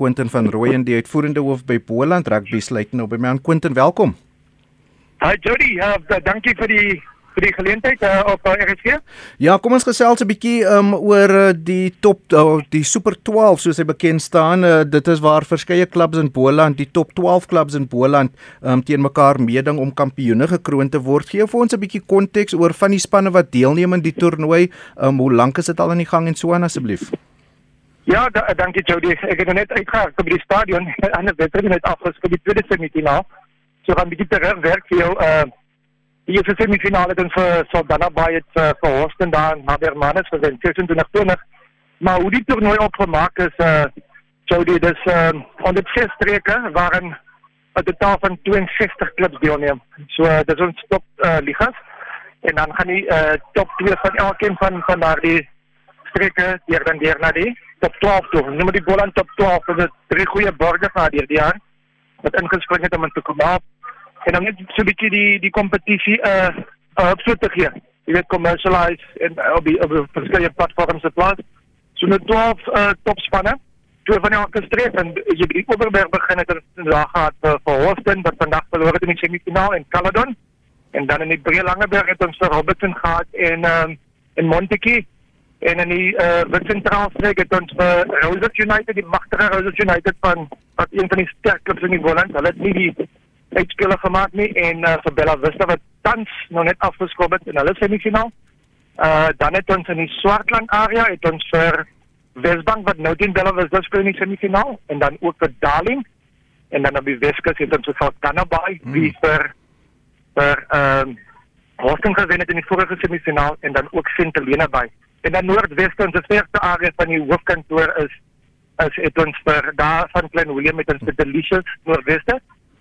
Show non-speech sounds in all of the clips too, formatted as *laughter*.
Quentin van Rooyen, die uitvoerende hoof by Boland Rugby sluit nou by my aan Quentin, welkom. Hi Jody, uh, dankie vir die vir die geleentheid uh, op uh, RSG. Ja, kom ons gesels 'n bietjie um, oor uh, die top uh, die Super 12 soos hy bekend staan. Uh, dit is waar verskeie klubs in Boland, die top 12 klubs in Boland, um, teen mekaar meeding om kampioene gekroon te word. Gee vir ons 'n bietjie konteks oor van die spanne wat deelneem aan die toernooi. Um, hoe lank is dit al aan die gang en so aan asseblief? Ja, da, dankie Jody. Ek het net uitgegaan by die stadion *laughs* en het wedstryd net afgeskop die tweede semifinaal. So gaan bietjie terug werk vir jou uh Die eerste semifinale dan vir Saldanha Bay het uh, vir Horsten daar na der Mannes vir 2620. Maar hoe die toernooi opgemaak is uh sou dit is uh onder ses streke waarin 'n totaal van 62 klubs deelneem. So uh, dit is ons top uh ligas en dan gaan die uh top 2 van elkeen van van daardie streke deur dan deur na die top 12 toe. Noem die Boland top 12 vir die drie goeie borgers na deur die jaar wat ingespring het om in te kom op en dan net so 'n bietjie die die kompetisie uh uh so te gee. Jy weet commercialize en uh, op die op die verskeie platforms te plaas. So net 12 uh topspanne. Twee van elke streep en jy die Oberberg begin het die dag gehad vir, vir Houston wat vandag verloor het in die semifinaal en Caledon. En dan in die Breë Langeberg het ons vir Robertson gehad en um in Montetjie en in die uh wat sentraal streek het ons vir Roses United die magtige Roses United van wat een van die sterk klubs in die Boland. Hulle het nie die uitspeler gemaak nie en uh, vir Bella Vista wat tans nog net afgeskop het in hulle semifinaal. Uh dan het ons in die Swartland area het ons vir Wesbank wat nou teen Bella Vista speel in die semifinaal en dan ook vir Darling en dan op die Weskus het ons vir Kanabai hmm. wie vir vir ehm um, Houston gewen het in die vorige semifinaal en dan ook St Helena by. En dan Noordweste ons eerste area van die hoofkantoor is is het ons vir daar van Klein Willem met ons Delicious Noordweste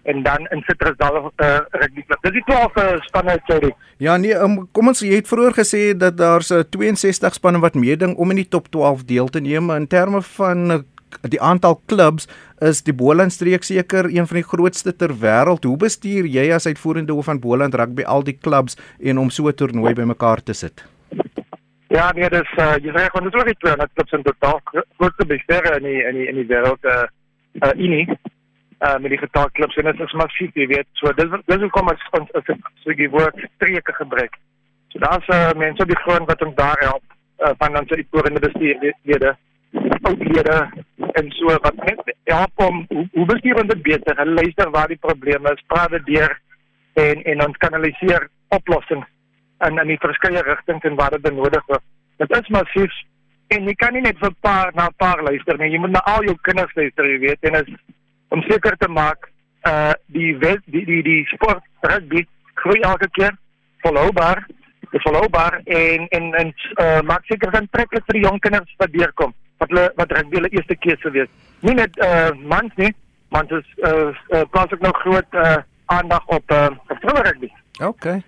en dan in Citrusdal uh, rugby club. Dis die 12 uh, spanne sorry. Ja nee, um, kom ons jy het vroeër gesê dat daar's uh, 62 spanne wat meeding om in die top 12 deel te neem in terme van uh, die aantal klubs is die Boland streek seker een van die grootste ter wêreld. Hoe bestuur jy as uitvoerende hoof van Boland rugby al die klubs en om so 'n toernooi bymekaar te sit? Ja, nee, dis uh, jy sê gewoon dis ook iets wat klubs in totaal grootste bestuur in die in die in die wêreld uh, uh unie uh, met die getal klubs en dit is massief, jy weet. So dis dis hoekom ons ons as ek so die woord streke gebruik. So daar's uh, mense op die grond wat ons daar help uh, van ons die vorige bestuurlede, outlede en so wat net help om hoe, hoe bestuur ons dit beter? Hulle luister waar die probleme is, praat dit deur en en ons kanaliseer oplossings in in die verskeie rigtings en waar dit benodig word. Dit is massief en jy kan nie net vir paar na paar luister nie. Jy moet na al jou kinders luister, jy weet, en is om seker te maak uh die wet, die die die sport rugby groei elke keer volhoubaar is volhoubaar en en en uh maak seker dan treklik vir die jong kinders wat deurkom wat hulle wat rugby hulle eerste keuse wees nie net uh mans nie mans is uh, uh plaas ook nog groot uh aandag op uh op rugby okay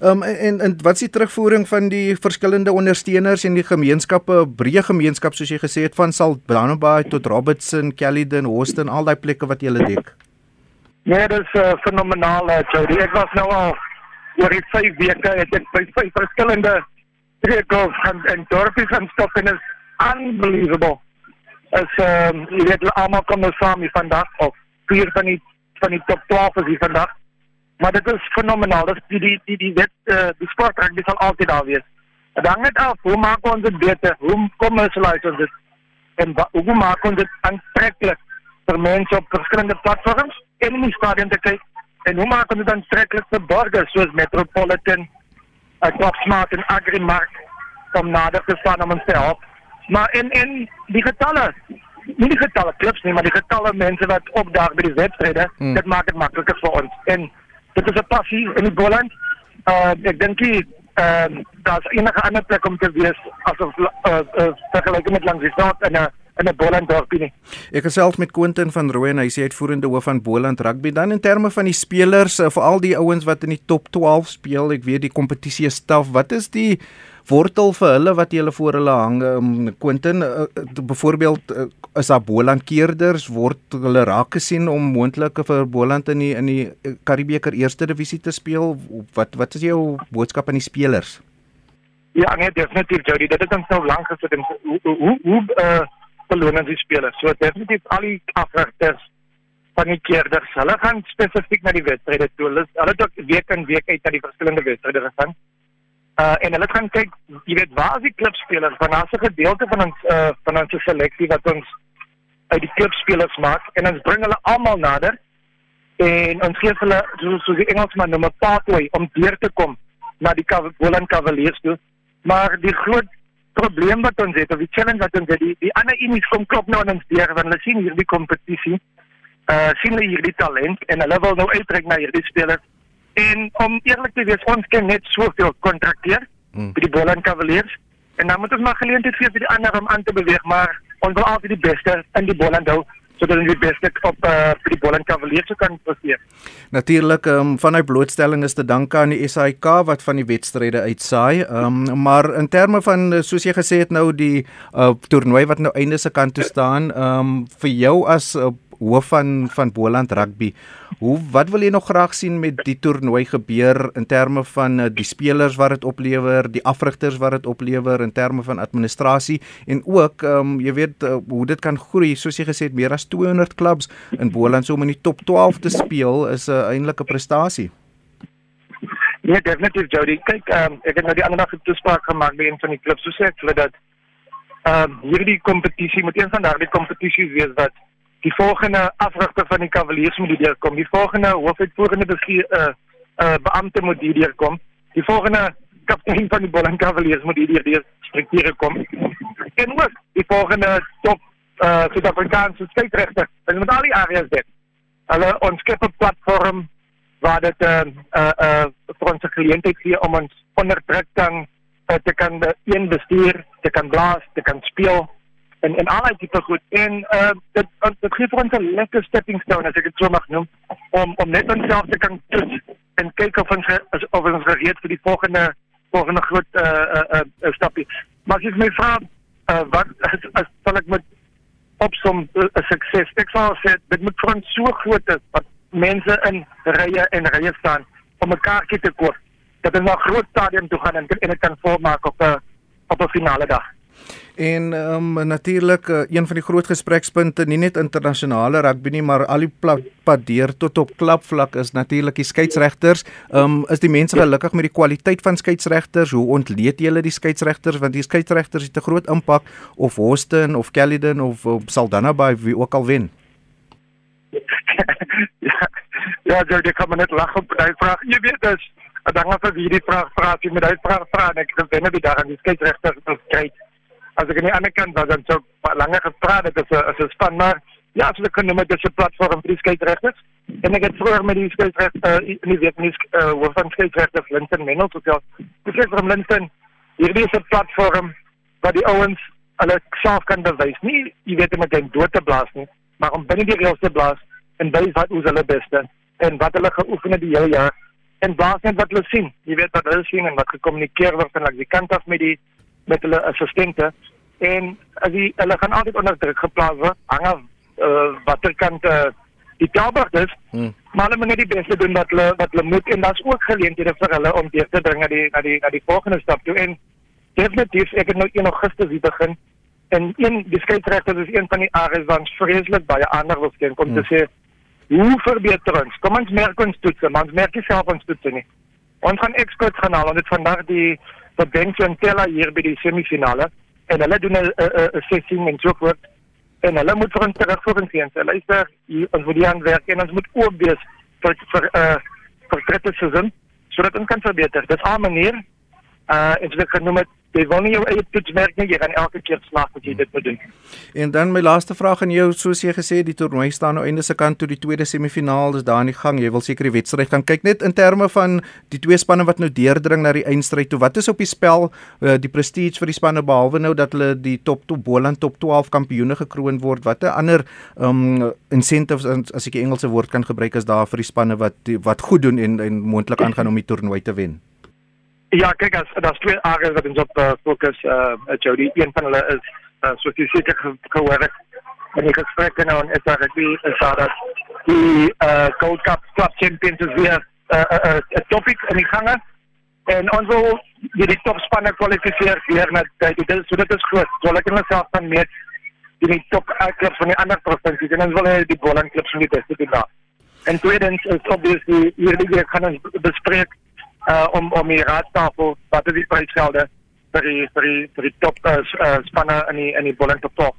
um, en en wat is die terugvoering van die verskillende ondersteuners en die gemeenskappe, breë gemeenskap soos jy gesê het van Saldanha tot Robertson, Caledon, Houston, al daai plekke wat jy lê dek? Nee, dit is uh, fenomenaal, uh, Jody. Ek was nou al oor die 5 weke het ek by vyf verskillende streke en en dorpe gaan stop en is unbelievable. As ehm um, jy weet almal kom nou saam hier vandag of vier van die van die top 12 is hier vandag maar dit is fenomenaal. Dis die die die die wet uh, die sport rugby sal altyd daar wees. Dit hang net af hoe maak ons dit beter? Hoe kom ons laat ons dit en hoe maak ons dit aantreklik vir mense op verskillende platforms en in die stadion te kyk? En hoe maak ons dit aantreklik vir burgers soos Metropolitan, uh, Top Smart en Agrimark om nader te staan om ons te help? Maar in in die getalle nie die getalle klubs nie, maar die getalle mense wat opdaag by die wedstryde, hmm. dit maak dit makliker vir ons. En dit is 'n passie in die Boland. Uh ek dink jy ehm uh, daar's enige ander plek om te wees asof uh, uh vergelyk met langs die stad en 'n in 'n Boland dorpie nie. Ek gesels met Quentin van Rooyen, hy sê uitvoerende hoof van Boland Rugby. Dan in terme van die spelers, uh, veral die ouens wat in die top 12 speel, ek weet die kompetisie is taaf. Wat is die wortel vir hulle wat jy hulle voor hulle hang um, Quentin uh, byvoorbeeld uh, is daar Boland keerders word hulle raak gesien om moontlike vir Boland in die in die Karibeker eerste divisie te speel wat wat is jou boodskap aan die spelers Ja nee definitief Jody dit het ons nou lank gesit en hoe hoe hoe uh, beloning die spelers. So definitief al die afrigters van die keerders, hulle gaan spesifiek na die wedstryde toe. Hulle hulle dalk week in week uit na die verskillende wedstryde gaan. Uh en hulle gaan kyk, jy weet, waar is die klubspelers? Want daar's 'n gedeelte van ons uh van ons seleksie wat ons uit die klubspelers maak en ons bring hulle almal nader en ons gee hulle so so die Engelsman noem 'n pathway om deur te kom na die Golden Cavaliers toe. Maar die groot probleem wat ons het of die challenge wat ons het, die, die ander unies kom klop nou aan ons deur want hulle sien hierdie kompetisie. Uh sien hulle hierdie talent en hulle wil nou uittrek na hierdie spelers. En om eerlik te wees, ons kan net soveel kontrakteer hmm. vir die Golden Cavaliers en dan moet ons maar geleentheid gee vir die ander om aan te beweeg, maar ons wil altyd die beste in die Golden hou sodat hulle die beste op uh, die Boland Cavaliers kan presteer. Natuurlik, um, vanuit blootstelling is te danke aan die SAIK wat van die wedstryde uitsaai. Um, maar in terme van soos jy gesê het nou die uh, toernooi wat nou einde se kant toe staan, um, vir jou as uh, hoof van van Boland Rugby. Hoe wat wil jy nog graag sien met die toernooi gebeur in terme van uh, die spelers wat dit oplewer, die afrigters wat dit oplewer in terme van administrasie en ook ehm um, jy weet uh, hoe dit kan groei soos jy gesê het meer as 200 klubs in Boland so om in die top 12 te speel is 'n uh, eintlike prestasie. Ja, definitief Jody. Kyk, um, ek het nou die ander dag 'n toespraak gemaak by een van die klubs. So sê ek hulle dat ehm um, hierdie kompetisie moet een van daardie kompetisies wees wat die volgende afrigter van die Cavaliers moet hier kom. Die volgende hoofuitvoerende bestuur uh uh beampte moet hier kom. Die volgende kaptein van die Boland Cavaliers moet hier die strukture kom. En ook die volgende top uh Suid-Afrikaanse skeieregter. Hulle moet al die areas dit. Hulle ons skep 'n platform waar dit uh uh, uh vir ons kliënte gee om ons onder druk kan uh, te kan een bestuur, te kan blaas, te kan speel en en al die tipe goed en uh dit dit gee vir ons 'n lekker stepping stone as ek dit so mag noem om om net onsself te kan toets en kyk of ons of ons gereed vir die volgende volgende groot uh uh, uh stapie. Maar as jy my vra uh wat as, as sal ek met opsom 'n uh, sukses ek sal sê dit moet vir ons so groot is wat mense in rye en rye staan om mekaar te koop dat ons na groot stadium toe gaan en dit kan volmaak op 'n op 'n finale dag. En ehm um, natuurlik uh, een van die groot gesprekspunte nie net internasionale rugby nie, maar al die pad deur tot op klubvlak is natuurlik die skeieregters. Ehm um, is die mense gelukkig met die kwaliteit van skeieregters? Hoe ontleed julle die skeieregters want die skeieregters het 'n groot impak of Houston of Caledon of, of Saldanha by wie ook al wen. *laughs* ja, ja, jy jy kom net lag op daai vraag. Jy weet dit. Dan gaan vir hierdie vraag vra, jy met daai vraag vra en ek dink binne die dag aan die skeieregters is kyk as ek aan die ander kant was dan sou langer gepraat het as 'n as 'n span maar ja ek kan noem dit 'n platform vir die skeieregters en ek het vroeër met die skeieregters uh, in die nie uh, hoof van skeieregters Linton tot ja dis ek van Linton hierdie is 'n platform wat die ouens hulle self kan bewys nie jy weet om dit dood te blaas nie maar om binne die reëls te blaas en wys wat ons hulle beste en wat hulle geoefen het die hele jaar. En blaas net wat hulle sien. Jy weet wat hulle sien en wat gekommunikeer word en aan die kant af met die met hulle assistente en die, hulle gaan altyd onder druk geplaas word hang af uh, watter kant uh, die tabak is hmm. maar hulle moet net die beste doen wat hulle wat hulle moet en daar's ook geleenthede vir hulle om deur te dring na die na die na die volgende stap toe en definitief ek het nou 1 Augustus hier begin en een die skeieregter is een van die areas wat vreeslik baie ander wil sien kom hmm. te sê hoe verbeter ons kom ons merk ons toetse maar ons merk nie self ons toetse nie ons gaan experts gaan haal en dit vandag die vir Benson Teller hier by die semifinale en hulle doen 'n assessing en so voort en hulle moet vir ons terugvoering gee. Hulle luister hier ons moet aan werk en ons moet oop wees vir vir uh vir dritte seisoen sodat ons kan verbeter. Dis 'n manier uh en dit kan nou met jy wil nie jou eie toets merk nie, jy gaan elke keer slag as jy dit moet doen. En dan my laaste vraag aan jou, soos jy gesê die toernooi staan nou einde se kant toe die tweede semifinaal is daar in die gang. Jy wil seker die wedstryd gaan kyk net in terme van die twee spanne wat nou deurdring na die eindstryd toe. Wat is op die spel? Uh, die prestige vir die spanne behalwe nou dat hulle die top top Boland top 12 kampioene gekroon word. Watter ander um incentives as ek die Engelse woord kan gebruik is daar vir die spanne wat wat goed doen en en moontlik aangaan om die toernooi te wen? Ja, kyk as daar's twee areas wat ons op uh, fokus eh uh, Jody. Een van hulle is uh, soos jy seker gehoor het in die gesprekke nou en is daar die is daar dat die eh uh, Gold Cup Club Champions is weer 'n uh, uh, uh, topic in die gange. En ons wil die, die topspanne kwalifiseer vir na dit is so dit is groot. So hulle kan self van meet in die top klubs van die ander provinsies en ons wil hê die Boland klubs moet dit beste doen. En tweedens is obviously hierdie gaan ons bespreek uh, om om die raadstafel wat is die prysgelde vir die vir die vir die top uh, spanne in die in die Boland top 12.